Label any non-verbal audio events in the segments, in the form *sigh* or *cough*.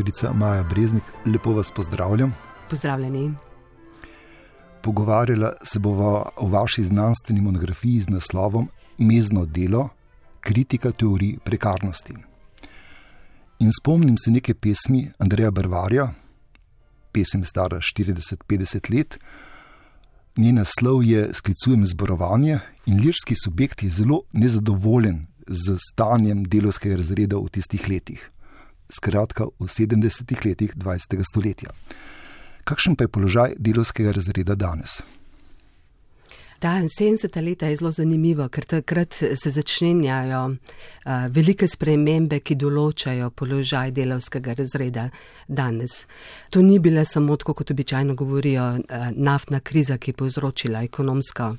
doktorica Maja Breznik, lepo vas pozdravljam. Pozdravljeni. Pogovarjala se bova o vaši znanstveni monografiji z naslovom Mezno delo, kritika teorij prekarnosti. In spomnim se neke pesmi Andreja Barvarja, pesem stara 40-50 let. Njen naslov je Sklicujem zborovanje in lirski subjekt je zelo nezadovoljen z stanjem delovskega razreda v tistih letih skratka v 70-ih letih 20. stoletja. Kakšen pa je položaj delovskega razreda danes? Ta 70. leta je zelo zanimivo, ker takrat se začenjajo uh, velike spremembe, ki določajo položaj delovskega razreda danes. To ni bila samo, kot običajno govorijo, uh, naftna kriza, ki je povzročila ekonomsko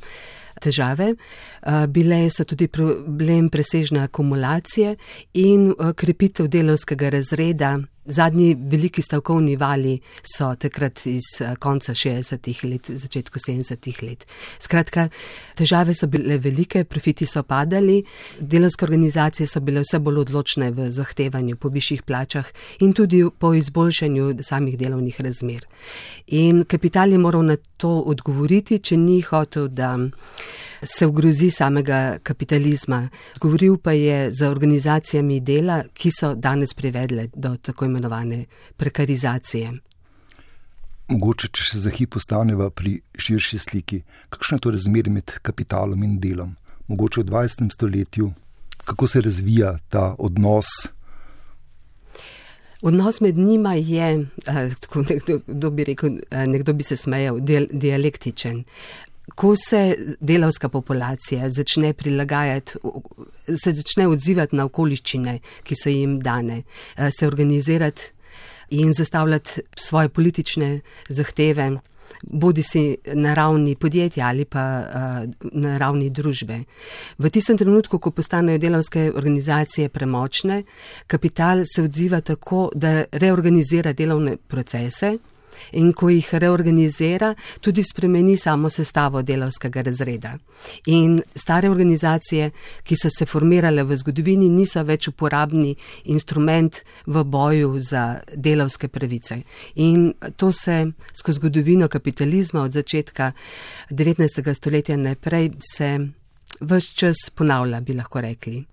težave. Uh, bile so tudi problem presežne akumulacije in uh, krepitev delovskega razreda Zadnji veliki stavkovni vali so takrat iz eh, konca 60-ih let, začetku 70-ih let. Skratka, težave so bile velike, profiti so padali, delovske organizacije so bile vse bolj odločne v zahtevanju po višjih plačah in tudi po izboljšanju samih delovnih razmer. In kapital je moral na to odgovoriti, če ni hotel, da se ogrozi samega kapitalizma. Govoril pa je za organizacijami dela, ki so danes privedle do tako imenovane prekarizacije. Mogoče, če se za hip postaneva pri širši sliki, kakšno je to razmerje med kapitalom in delom? Mogoče v 20. stoletju, kako se razvija ta odnos? Odnos med njima je, eh, tako nekdo bi rekel, eh, nekdo bi se smejal, dialektičen ko se delavska populacija začne prilagajati, se začne odzivati na okoliščine, ki so jim dane, eh, se organizirati in zastavljati svoje politične zahteve, bodi si na ravni podjetja ali pa uh, na ravni družbe. V tistem trenutku, ko postanejo delavske organizacije premočne, kapital se odziva tako, da reorganizira delovne procese, in ko jih reorganizira, tudi spremeni samo sestavo delovskega razreda. In stare organizacije, ki so se formirale v zgodovini, niso več uporabni instrument v boju za delovske pravice. In to se skozi zgodovino kapitalizma od začetka 19. stoletja naprej se vse čas ponavlja, bi lahko rekli.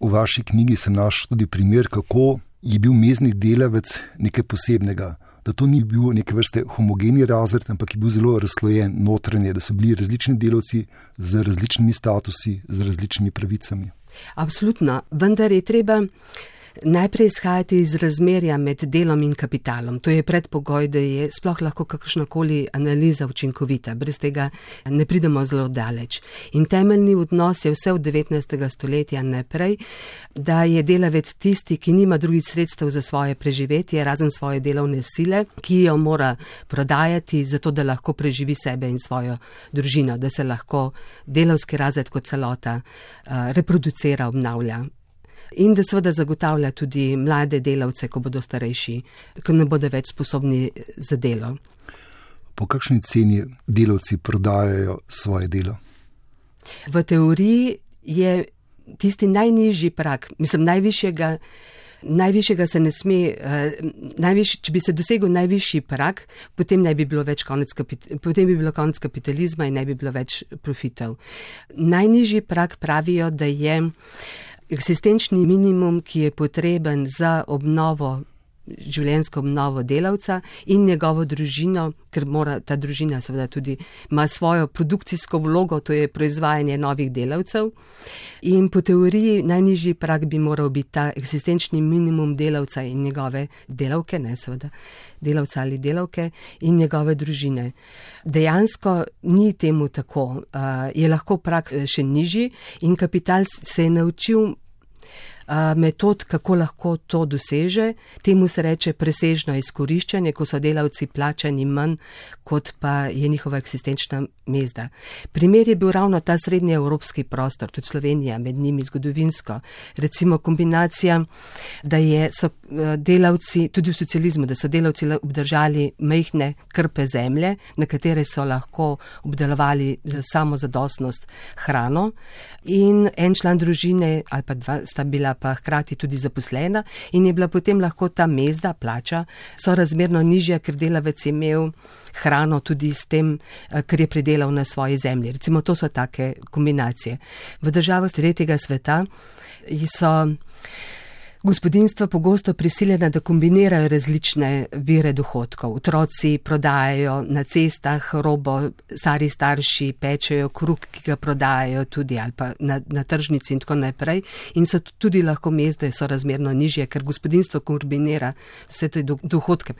V vaši knjigi sem našel tudi primer, kako je bil mezni delavec nekaj posebnega da to ni bil neke vrste homogeni razred, ampak je bil zelo razslojen notranje, da so bili različni delavci z različnimi statusi, z različnimi pravicami. Absolutno, vendar je treba najprej izhajati iz razmerja med delom in kapitalom. To je predpogoj, da je sploh lahko kakršnakoli analiza učinkovita. Brez tega ne pridemo zelo daleč. In temeljni odnos je vse od 19. stoletja naprej, da je delavec tisti, ki nima drugih sredstev za svoje preživetje, razen svoje delovne sile, ki jo mora prodajati, zato da lahko preživi sebe in svojo družino, da se lahko delavski razred kot celota uh, reproducira, obnavlja in da seveda zagotavlja tudi mlade delavce, ko bodo starejši, ko ne bodo več sposobni za delo. Po kakšni ceni delavci prodajajo svoje delo? V teoriji je tisti najnižji prak, mislim, najvišjega. Najvišjega se ne sme, uh, najviš, če bi se dosegel najvišji prak, potem, bi bilo konec potem bi bilo konec kapitalizma in ne bi bilo več profitev. Najnižji prak pravijo, da je eksistenčni minimum, ki je potreben za obnovo življenjsko obnovo delavca in njegovo družino, ker mora ta družina seveda tudi ima svojo produkcijsko vlogo, to je proizvajanje novih delavcev. In po teoriji najnižji prak bi moral biti ta eksistenčni minimum delavca in njegove delavke, ne seveda delavca ali delavke in njegove družine. Dejansko ni temu tako, je lahko prak še nižji in kapital se je naučil metod, kako lahko to doseže. Temu se reče presežno izkoriščanje, ko so delavci plačani manj, kot pa je njihova eksistenčna mezda. Primer je bil ravno ta srednji evropski prostor, tudi Slovenija, med njimi zgodovinsko. Recimo kombinacija, da je, so delavci, tudi v socializmu, da so delavci obdržali mehne krpe zemlje, na katere so lahko obdelovali za samo zadostnost hrano in en član družine ali pa dva sta bila pa hkrati tudi zaposlena in je bila potem lahko ta mezda, plača, sorazmerno nižja, ker delavec je imel hrano tudi s tem, eh, ker je pridelal na svoji zemlji. Recimo, to so take kombinacije. V državah tretjega sveta so gospodinstva pogosto prisiljena, da kombinirajo različne vire dohodkov. Otroci prodajajo na cestah robo, stari starši pečejo kruh, ki ga prodajajo tudi ali pa na, na tržnici in tako naprej. In so tudi lahko mezde so razmerno nižje, ker gospodinstvo kombinira vse te dohodke.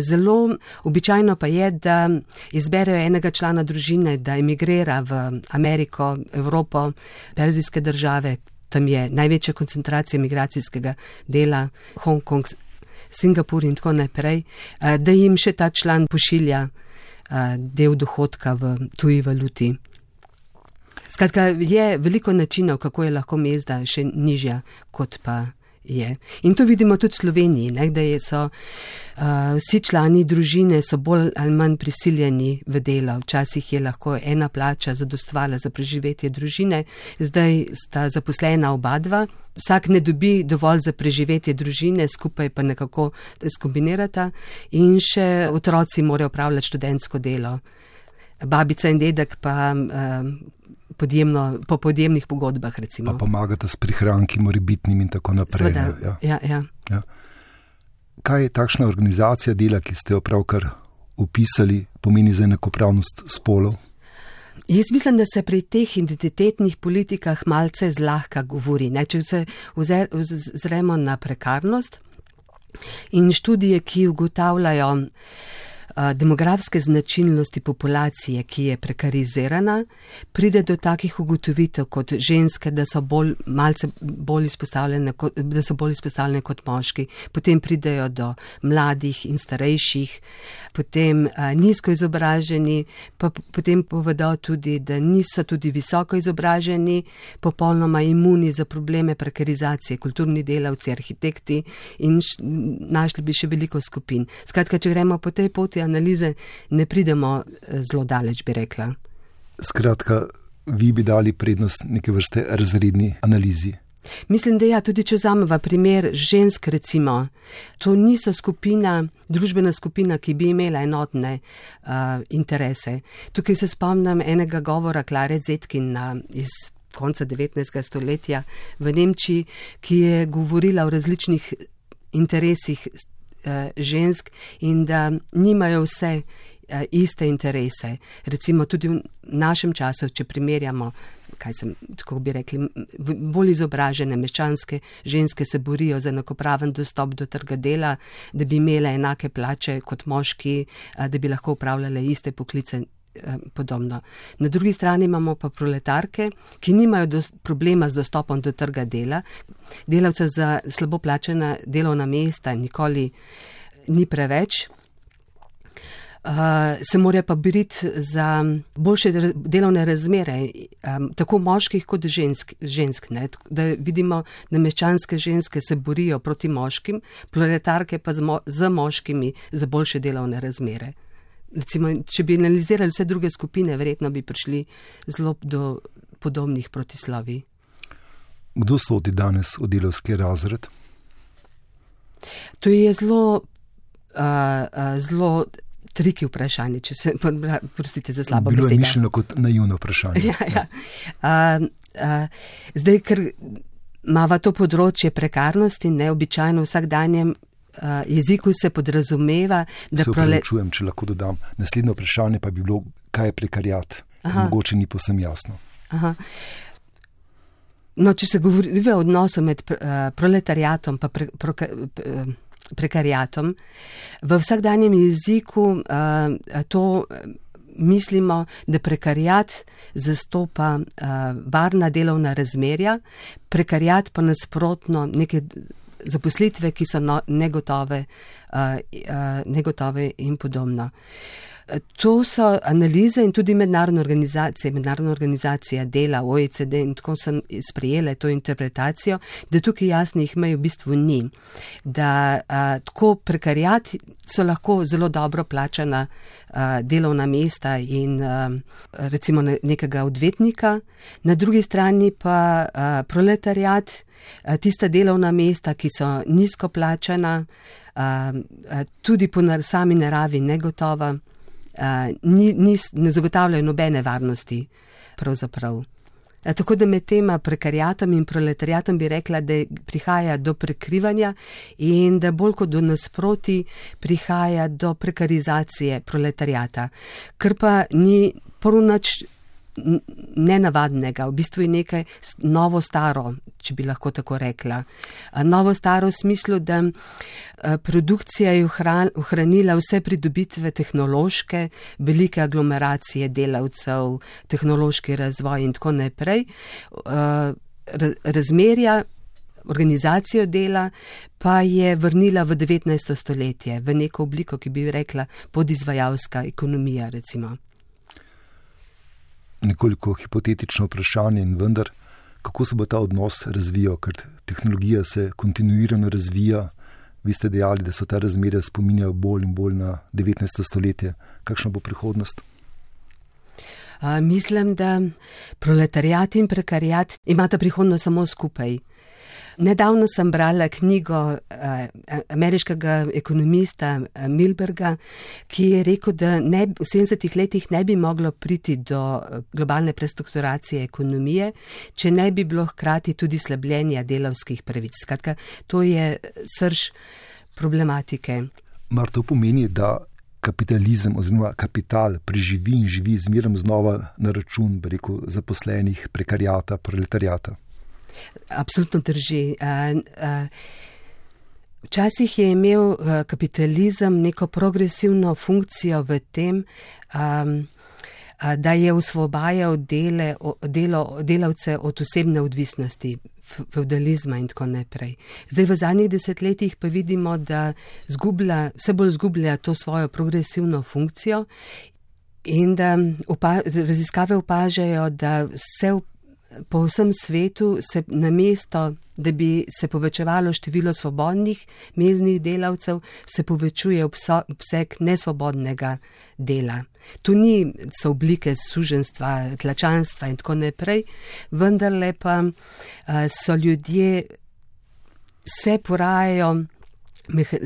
Zelo običajno pa je, da izberejo enega člana družine, da emigrira v Ameriko, Evropo, perzijske države, tam je največja koncentracija migracijskega dela, Hongkong, Singapur in tako naprej, eh, da jim še ta član pošilja eh, del dohodka v tuji valuti. Skratka, je veliko načinov, kako je lahko mezda še nižja kot pa je. In to vidimo tudi v Sloveniji, ne, da so uh, vsi člani družine bolj ali manj prisiljeni v delo. Včasih je lahko ena plača zadostvala za preživetje družine, zdaj sta zaposlena oba dva. Vsak ne dobi dovolj za preživetje družine, skupaj pa nekako skombinirata in še otroci morajo upravljati študentsko delo. Babica in dedek pa uh, podjemno, po podjemnih pogodbah. Recimo. Pa pomagate s prihranki, morebitnim in tako naprej. Sveda, ja. Ja, ja. Ja. Kaj je takšna organizacija dela, ki ste jo pravkar upisali, pomeni za enakopravnost spolov? Jaz mislim, da se pri teh identitetnih politikah malce zlahka govori. Ne? Če se ozremo na prekarnost in študije, ki ugotavljajo, demografske značilnosti populacije, ki je prekarizirana, pride do takih ugotovitev kot ženske, da so bolj, malce bolj izpostavljene, kot, da so bolj izpostavljene kot moški, potem pridejo do mladih in starejših, potem a, nizko izobraženi, pa potem povedo tudi, da niso tudi visoko izobraženi, popolnoma imuni za probleme prekarizacije, kulturni delavci, arhitekti in š, našli bi še veliko skupin. Skratka, če gremo po tej poti, analize ne pridemo eh, zelo daleč, bi rekla. Skratka, vi bi dali prednost neke vrste razredni analizi. Mislim, da ja, tudi če vzamemo primer žensk, recimo, to niso skupina, družbena skupina, ki bi imela enotne uh, interese. Tukaj se spomnim enega govora Klare Zetkin iz konca 19. stoletja v Nemčiji, ki je govorila o različnih interesih žensk in da nimajo vse eh, iste interese. Recimo tudi v našem času, če primerjamo, kaj sem, kako bi rekli, bolj izobražene meščanske ženske se borijo za enakopraven dostop do trga dela, da bi imele enake plače kot moški, eh, da bi lahko upravljale iste poklice Eh, podobno. Na drugi strani imamo pa proletarke, ki nimajo do, problema z dostopom do trga dela, delavce za slabo plačena delovna mesta nikoli ni preveč. Uh, se morajo pa boriti za boljše delovne razmere, um, tako moških kot žensk. žensk ne, da vidimo, da meščanske ženske se borijo proti moškim, proletarke pa z, mo z moškimi za boljše delovne razmere recimo, če bi analizirali vse druge skupine, verjetno bi prišli zelo do podobnih protislovi. Kdo sodi danes v delovski razred? To je zelo, uh, uh, zelo triki vprašanje, če se prostite za slabo besedo. Bilo je mišljeno kot naivno vprašanje. *laughs* Ja, ja. Uh, uh, zdaj, ker imamo to področje prekarnosti, neobičajno vsakdanjem uh, jeziku se podrazumeva, da prole... čujem, če lahko dodam. Naslednje vprašanje pa bi bilo, kaj je prekarjat. Mogoče ni posem jasno. Aha. No, če se govori o odnosu med uh, proletariatom in pre, pro, uh, prekarjatom, v vsakdanjem jeziku to mislimo, da prekarjat zastopa varna delovna razmerja, prekarjat pa nasprotno neke zaposlitve, ki so no, negotove, uh, uh, negotove in podobno. To so analize in tudi mednarodne organizacije, mednarodna organizacija dela, OECD in tako so sprejele to interpretacijo, da tukaj jasnih mej v bistvu ni. Da a, tako prekarijat so lahko zelo dobro plačana a, delovna mesta in a, recimo ne, nekega odvetnika, na drugi strani pa a, proletariat, a, tista delovna mesta, ki so nizko plačana, a, a, tudi po sami naravi negotova ni, ni, ne zagotavljajo nobene varnosti. Pravzaprav. Tako da med tema prekarijatom in proletarijatom bi rekla, da prihaja do prekrivanja in da bolj kot do nasproti prihaja do prekarizacije proletarijata, kar pa ni porunač nenavadnega, v bistvu je nekaj novo staro, če bi lahko tako rekla. Novo staro v smislu, da produkcija je ohranila vse pridobitve tehnološke, velike aglomeracije delavcev, tehnološki razvoj in tako naprej. Razmerja organizacijo dela pa je vrnila v 19. stoletje, v neko obliko, ki bi rekla podizvajalska ekonomija recimo nekoliko hipotetično vprašanje in vendar, kako se bo ta odnos razvijal, ker tehnologija se kontinuirano razvija. Vi ste dejali, da so ta razmerja spominjajo bolj in bolj na 19. stoletje. Kakšna bo prihodnost? A, mislim, da proletariat in prekarijat imata prihodnost samo skupaj. Nedavno sem brala knjigo eh, ameriškega ekonomista eh, Milberga, ki je rekel, da ne, v 70-ih letih ne bi moglo priti do eh, globalne prestrukturacije ekonomije, če ne bi bilo hkrati tudi slabljenja delavskih pravic. Skratka, to je srž problematike. Mar to pomeni, da kapitalizem oziroma kapital preživi in živi zmeraj znova na račun, rekel, zaposlenih, prekarijata, proletarijata? Absolutno drži. Včasih je imel kapitalizem neko progresivno funkcijo v tem, da je usvobajal dele, delo, delavce od osebne odvisnosti, feudalizma in tako naprej. Zdaj v zadnjih desetletjih pa vidimo, da zgublja, vse bolj zgublja to svojo progresivno funkcijo in da upa, raziskave opažajo, da vse v po vsem svetu se na mesto, da bi se povečevalo število svobodnih meznih delavcev, se povečuje obseg nesvobodnega dela. Tu ni so oblike suženstva, tlačanstva in tako naprej, vendarle pa so ljudje, se porajajo,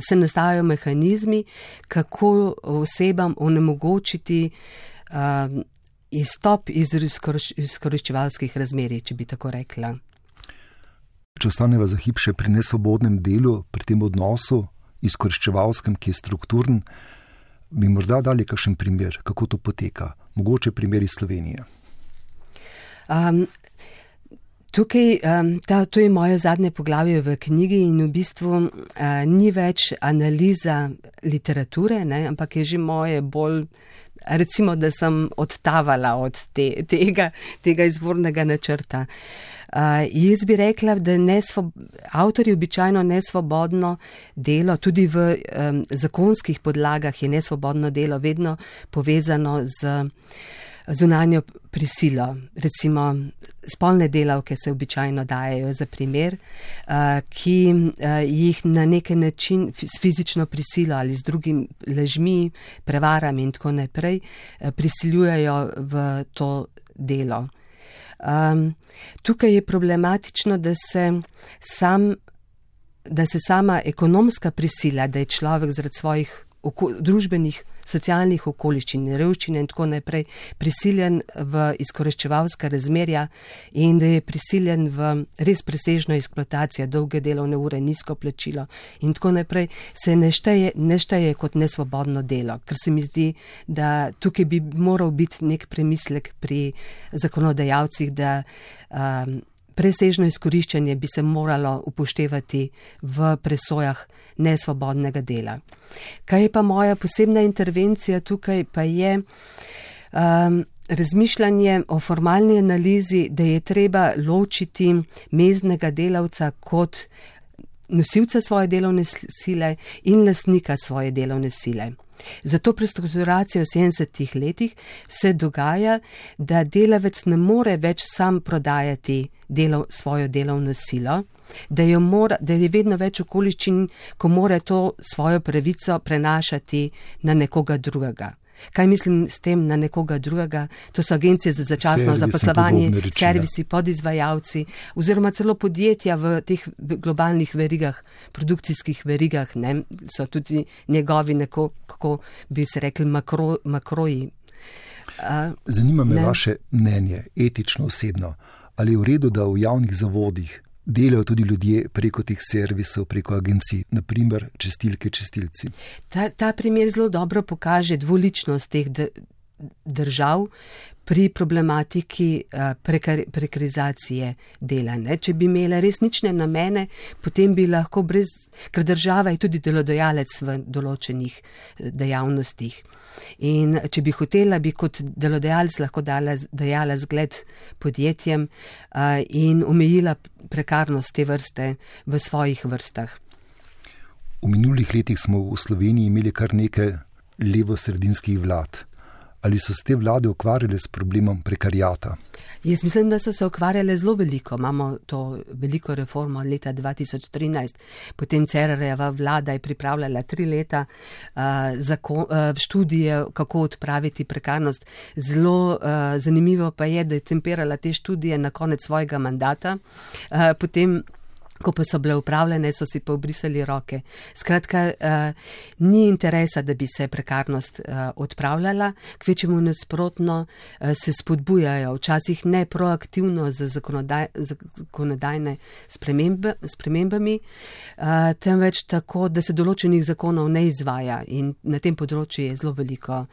se nastajajo mehanizmi, kako osebam onemogočiti izstop iz izkoriščevalskih razmerij, če bi tako rekla. Če ostaneva za hip še pri nesvobodnem delu, pri tem odnosu izkoriščevalskem, ki je strukturen, bi morda dali kakšen primer, kako to poteka, mogoče primer iz Slovenije. Um, Tukaj, ta, to je moje zadnje poglavje v knjigi in v bistvu uh, ni več analiza literature, ne, ampak je že moje bolj recimo, da sem odtavala od te, tega, tega izvornega načrta. Uh, jaz bi rekla, da avtori običajno nesvobodno delo, tudi v um, zakonskih podlagah je nesvobodno delo vedno povezano z zunanjo prisilo. Recimo spolne delavke se običajno dajo za primer, uh, ki uh, jih na neki način s fizično prisilo ali z drugim ležmi, prevarami in tako naprej uh, prisiljujejo v to delo. Um, tukaj je problematično, da se sam da se sama ekonomska prisila, da je človek zaradi svojih oko, družbenih socialnih okoliščin, revščine in tako naprej, prisiljen v izkoriščevalska razmerja in da je prisiljen v res presežno eksploatacijo, dolge delovne ure, nizko plačilo in tako naprej, se ne šteje, ne šteje kot nesvobodno delo, ker se mi zdi, da tukaj bi moral biti nek premislek pri zakonodajalcih, da um, presežno izkoriščanje bi se moralo upoštevati v presojah nesvobodnega dela. Kaj je pa moja posebna intervencija tukaj, pa je um, razmišljanje o formalni analizi, da je treba ločiti meznega delavca kot nosilca svoje delovne sile in lastnika svoje delovne sile. Zato prestrukturacijo v 70-ih letih se dogaja, da delavec ne more več sam prodajati delov, svojo delovno silo, da, mora, da je vedno več okoliščin, ko mora to svojo pravico prenašati na nekoga drugega. Kaj mislim s tem na nekoga drugega? To so agencije za začasno zaposlovanje, servisi, podizvajalci oziroma celo podjetja v teh globalnih verigah, produkcijskih verigah, ne, so tudi njegovi neko, kako bi se rekli, makro, makroji. Uh, Zanima me ne. vaše mnenje, etično, osebno. Ali je v redu, da v javnih zavodih delajo tudi ljudje preko teh servisov, preko agencij, naprimer čestilke, čestilci. Ta, ta primer zelo dobro pokaže dvoličnost teh držav pri problematiki uh, prekar, prekarizacije dela. Ne? Če bi imele resnične namene, potem bi lahko brez, ker država je tudi delodajalec v določenih eh, dejavnostih. In če bi hotela, bi kot delodajalec lahko dala, dajala zgled podjetjem uh, in omejila prekarnost te vrste v svojih vrstah. V minulih letih smo v Sloveniji imeli kar nekaj levo-sredinskih vlad ali so se te vlade ukvarjale s problemom prekarijata? Jaz mislim, da so se ukvarjale zelo veliko. Imamo to veliko reformo leta 2013, potem Cerareva vlada je pripravljala tri leta uh, zakon, uh, študije, kako odpraviti prekarnost. Zelo uh, zanimivo pa je, da je temperala te študije na konec svojega mandata. Uh, potem Ko pa so bile upravljene, so si pa obrisali roke. Skratka, uh, ni interesa, da bi se prekarnost uh, odpravljala, kvečemu nasprotno uh, se spodbujajo, včasih ne proaktivno z zakonodaj, zakonodajne spremembe, spremembami, uh, temveč tako, da se določenih zakonov ne izvaja in na tem področju je zelo veliko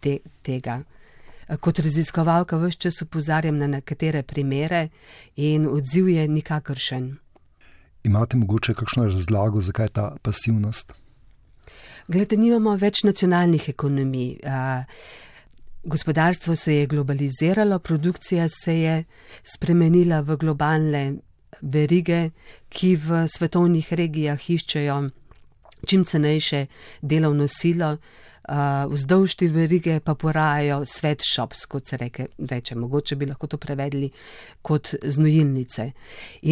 te, tega. Kot raziskovalka vse čas upozarjam na nekatere primere in odziv je nikakršen. Imate mogoče kakšno razlago, zakaj ta pasivnost? Glede, nimamo več nacionalnih ekonomij. Gospodarstvo se je globaliziralo, produkcija se je spremenila v globalne verige, ki v svetovnih regijah iščejo čim cenejše delovno silo, uh, vzdolž te verige pa porajajo sweatshops, kot se reke, reče, mogoče bi lahko to prevedli kot znojilnice.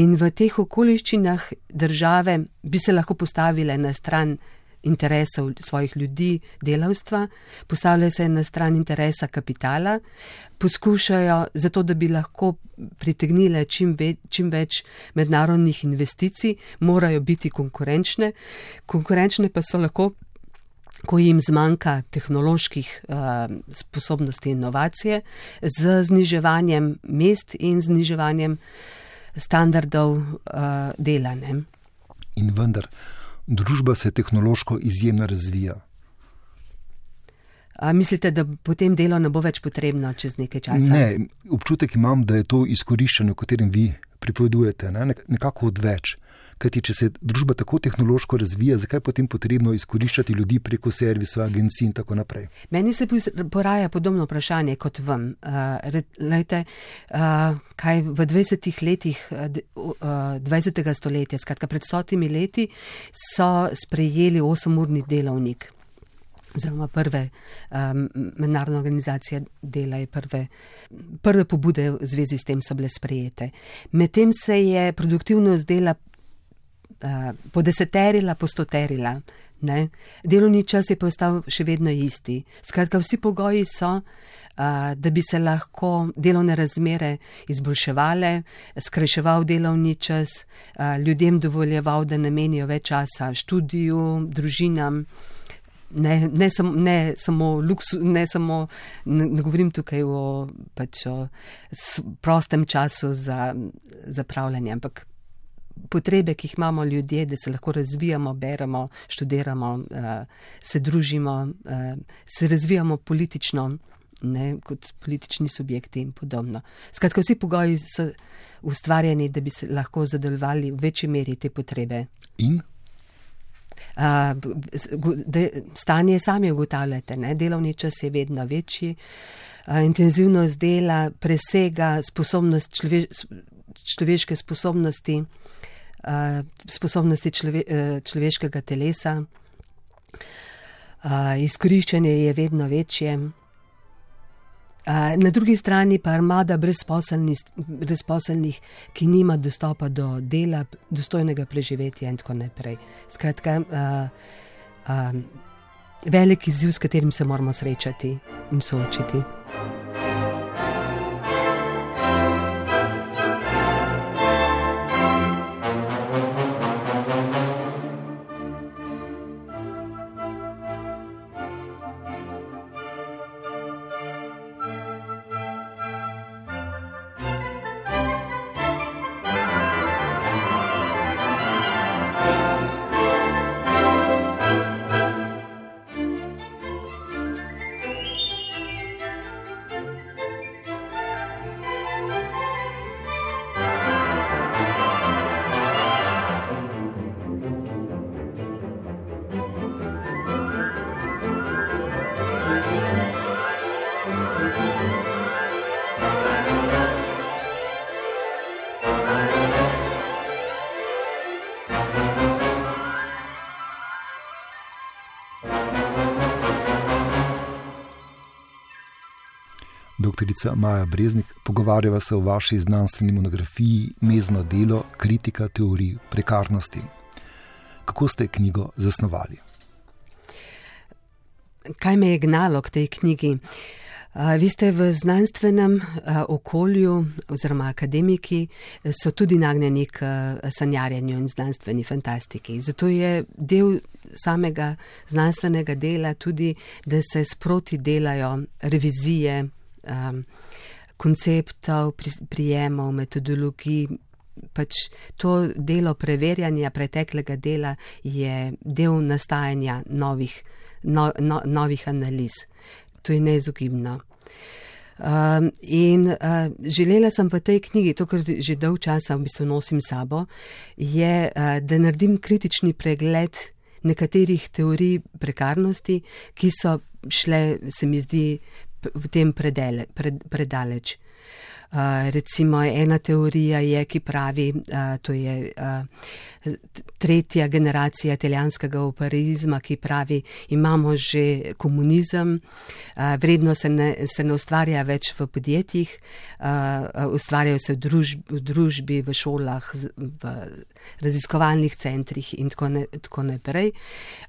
In v teh okoliščinah države bi se lahko postavile na stran interesov svojih ljudi, delavstva, postavljajo se na stran interesa kapitala, poskušajo zato, da bi lahko pritegnile čim, ve, čim več mednarodnih investicij, morajo biti konkurenčne, konkurenčne pa so lahko ko jim zmanjka tehnoloških uh, sposobnosti in inovacije, z zniževanjem mest in zniževanjem standardov uh, dela. Ne? In vendar, družba se tehnološko izjemno razvija. A mislite, da potem delo ne bo več potrebno čez nekaj časa? Ne, občutek imam, da je to izkoriščeno, o katerem vi pripovedujete, ne? nekako odveč. Kajti, če se družba tako tehnološko razvija, zakaj je potem potrebno izkoriščati ljudi preko servisov, agencij in tako naprej? Meni se poraja podobno vprašanje kot vam. Uh, lejte, uh, kaj v 20 letih uh, 20. stoletja, skratka pred stotimi leti, so sprejeli 8-urni delovnik. Oziroma, prve um, mednarodne organizacije dela je prve, prve pobude v zvezi s tem so bile sprejete. Medtem se je produktivnost dela podeseterila, postoterila. Ne? Delovni čas je postal še vedno isti. Skratka, vsi pogoji so, uh, da bi se lahko delovne razmere izboljševale, skrajševal delovni čas, uh, ljudem dovoljeval, da namenijo več časa študiju, družinam. Ne, ne, sam, ne samo luksus, ne samo, ne, ne govorim tukaj o, pač o prostem času za zapravljanje, ampak potrebe, ki jih imamo ljudje, da se lahko razvijamo, beremo, študiramo, uh, se družimo, uh, se razvijamo politično, ne, kot politični subjekti in podobno. Skratka, vsi pogoji so ustvarjeni, da bi se lahko zadovoljali v večji meri te potrebe. In? Uh, stanje sami ugotavljate, ne? delovni čas je vedno večji, uh, intenzivnost dela presega sposobnost človeš človeške sposobnosti sposobnosti člove, človeškega telesa. Izkoriščanje je vedno večje. Na drugi strani pa armada brezposelnih, ki nima dostopa do dela, dostojnega preživetja in tako naprej. Skratka, velik izziv, s katerim se moramo srečati in soočiti. Doktorica Maja Breznik, pogovarjava se o vaši znanstveni monografiji Mezno delo, kritika teorij prekarnosti. Kako ste knjigo zasnovali? Kaj me je gnalo k tej knjigi? Vi ste v znanstvenem okolju, oziroma akademiki, so tudi nagnjeni k sanjarjenju in znanstveni fantastiki. Zato je del samega znanstvenega dela tudi, da se sproti delajo revizije um, konceptov, prijemov, metodologij. Pač to delo preverjanja preteklega dela je del nastajanja novih, no, no, novih analiz. To je neizogibno. Um, in uh, želela sem v tej knjigi, to, kar že dolg časa v bistvu nosim sabo, je, uh, da naredim kritični pregled nekaterih teorij prekarnosti, ki so šle, se mi zdi, v tem predele, pred, predaleč. Uh, recimo ena teorija je, ki pravi, uh, to je uh, tretja generacija italijanskega operizma, ki pravi, imamo že komunizem, uh, vredno se ne, se ne ustvarja več v podjetjih, uh, ustvarjajo se v družbi, v, družbi, v šolah, v raziskovalnih centrih in tako, ne, tako naprej.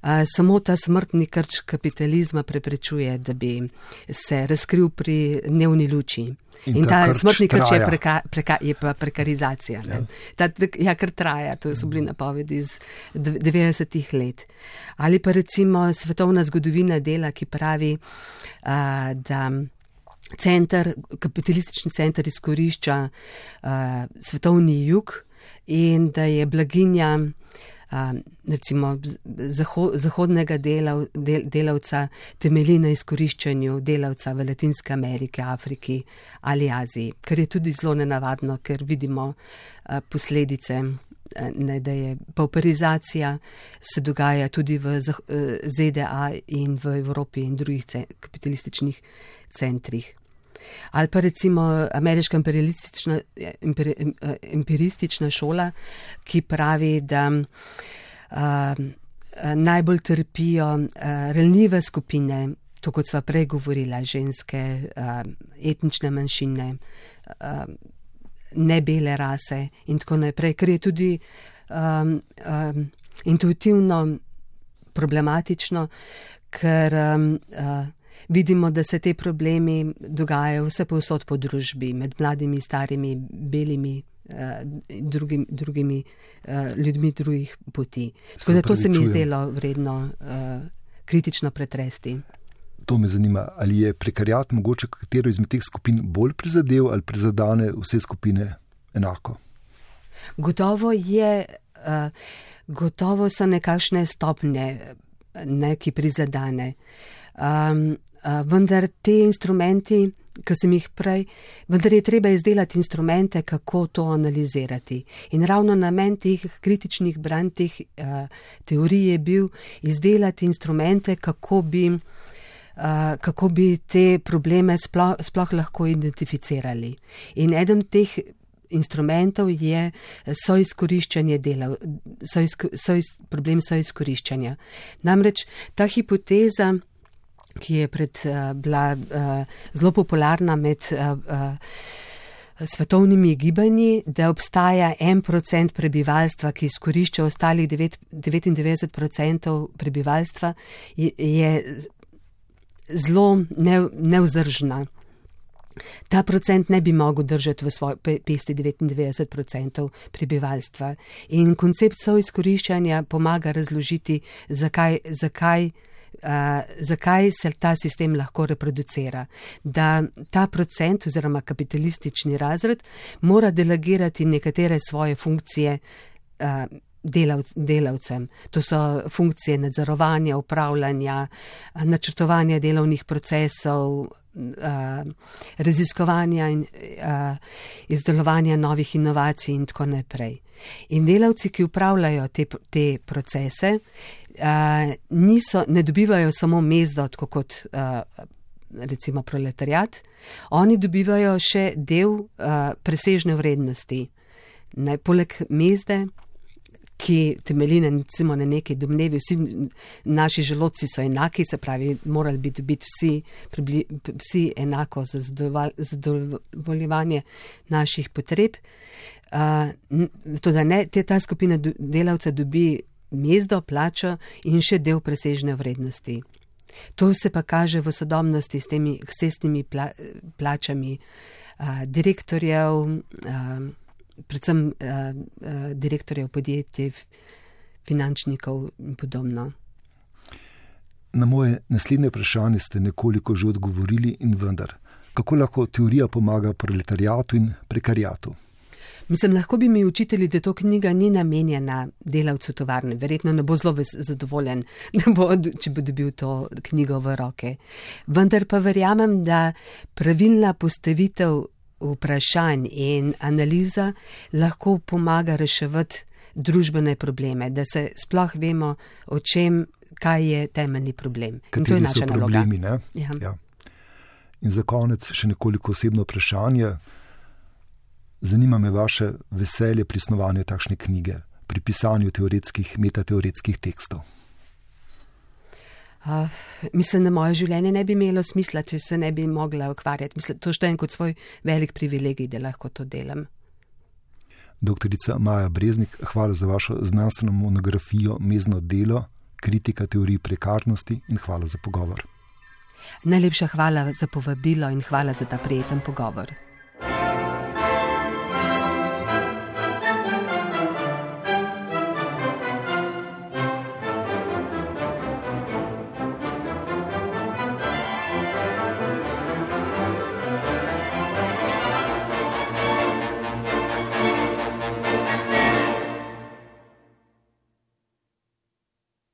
Uh, samo ta smrtni krč kapitalizma preprečuje, da bi se razkril pri dnevni luči. In, in ta smrtni krč je, preka, preka, je pa prekarizacija. Ja. Ta, ja, kar traja, to so bili napovedi iz 90-ih let. Ali pa recimo svetovna zgodovina dela, ki pravi, uh, da. Center, kapitalistični center izkorišča uh, svetovni jug in da je blaginja recimo zahodnega delav, del, delavca temelji na izkoriščanju delavca v Latinske Amerike, Afriki ali Aziji, kar je tudi zelo nenavadno, ker vidimo posledice. Ne, da je pauperizacija se dogaja tudi v ZDA in v Evropi in drugih kapitalističnih centrih. Ali pa recimo ameriška imperialistična, empiri, empiristična šola, ki pravi, da uh, najbolj trpijo uh, relnive skupine, to kot sva prej govorila, ženske, uh, etnične manjšine, uh, nebele rase in tako naprej, ker je tudi um, um, intuitivno problematično, ker um, uh, vidimo, da se te problemi dogajajo vse povsod po družbi, med mladimi, starimi, belimi. Uh, drugim, drugimi uh, ljudmi drugih poti. Tako da to se mi je zdelo vredno uh, kritično pretresti. To me zanima, ali je prekarjat mogoče katero izmed teh skupin bolj prizadev ali prizadane vse skupine enako? Gotovo je, uh, gotovo so nekakšne stopne, ne, ki prizadane. Um, Eh, vendar te instrumenti, ki sem jih prej, vendar je treba izdelati instrumente, kako to analizirati. In ravno namen teh kritičnih branj teh uh, teorij je bil izdelati instrumente, kako bi, uh, kako bi te probleme sploh, sploh lahko identificirali. In eden teh instrumentov je soizkoriščanje delav, soizko, soiz, problem soizkoriščanja. Namreč ta hipoteza, ki je pred uh, bila uh, zelo popularna med uh, uh, svetovnimi gibanji, da obstaja en procent prebivalstva, ki izkorišča ostalih 99 procentov prebivalstva, je, je zelo ne, nevzdržna. Ta procent ne bi mogel držati v svoji pesti 99% prebivalstva. In koncept soizkoriščanja pomaga razložiti, zakaj, zakaj, zakaj se ta sistem lahko reproducira. Da ta procent oziroma kapitalistični razred mora delegirati nekatere svoje funkcije. Uh, Delavc, delavcem. To so funkcije nadzorovanja, upravljanja, načrtovanja delovnih procesov, uh, raziskovanja in uh, izdelovanja novih inovacij in tako naprej. In delavci, ki upravljajo te, te procese, uh, niso, ne dobivajo samo mezdo, kot uh, recimo proletariat, oni dobivajo še del uh, presežne vrednosti. Naj poleg mezde ki temelji na, recimo, na neki domnevi, vsi naši želodci so enaki, se pravi, morali bi biti vsi, pribli, vsi enako za zadovoljevanje naših potreb. Uh, Tudi ne, te, ta skupina delavcev dobi mezdo, plačo in še del presežne vrednosti. To se pa kaže v sodobnosti s temi ksestnimi pla, plačami uh, direktorjev. Uh, predvsem uh, uh, direktorjev podjetij, finančnikov in podobno. Na moje naslednje vprašanje ste nekoliko že odgovorili in vendar, kako lahko teorija pomaga proletarijatu in prekarijatu? Mislim, lahko bi mi učitelji, da to knjiga ni namenjena delavcu tovarne. Verjetno ne bo zelo zadovoljen, *laughs* bo, če bo dobil to knjigo v roke. Vendar pa verjamem, da pravilna postavitev vprašanj in analiza lahko pomaga reševati družbene probleme, da se sploh vemo, o čem, kaj je temeljni problem. Kateri in to je naša problemi, naloga. Ja. Ja. In za konec še nekoliko osebno vprašanje. Zanima me vaše veselje pri snovanju takšne knjige, pri pisanju teoretskih, metateoretskih tekstov. Uh, mislim, da moje življenje ne bi imelo smisla, če se ne bi mogla ukvarjati. Mislim, to štejem kot svoj velik privilegij, da lahko to delam. Doktorica Maja Breznik, hvala za vašo znanstveno monografijo Mezno delo, kritika teorij prekarnosti in hvala za pogovor. Najlepša hvala za povabilo in hvala za ta prijeten pogovor.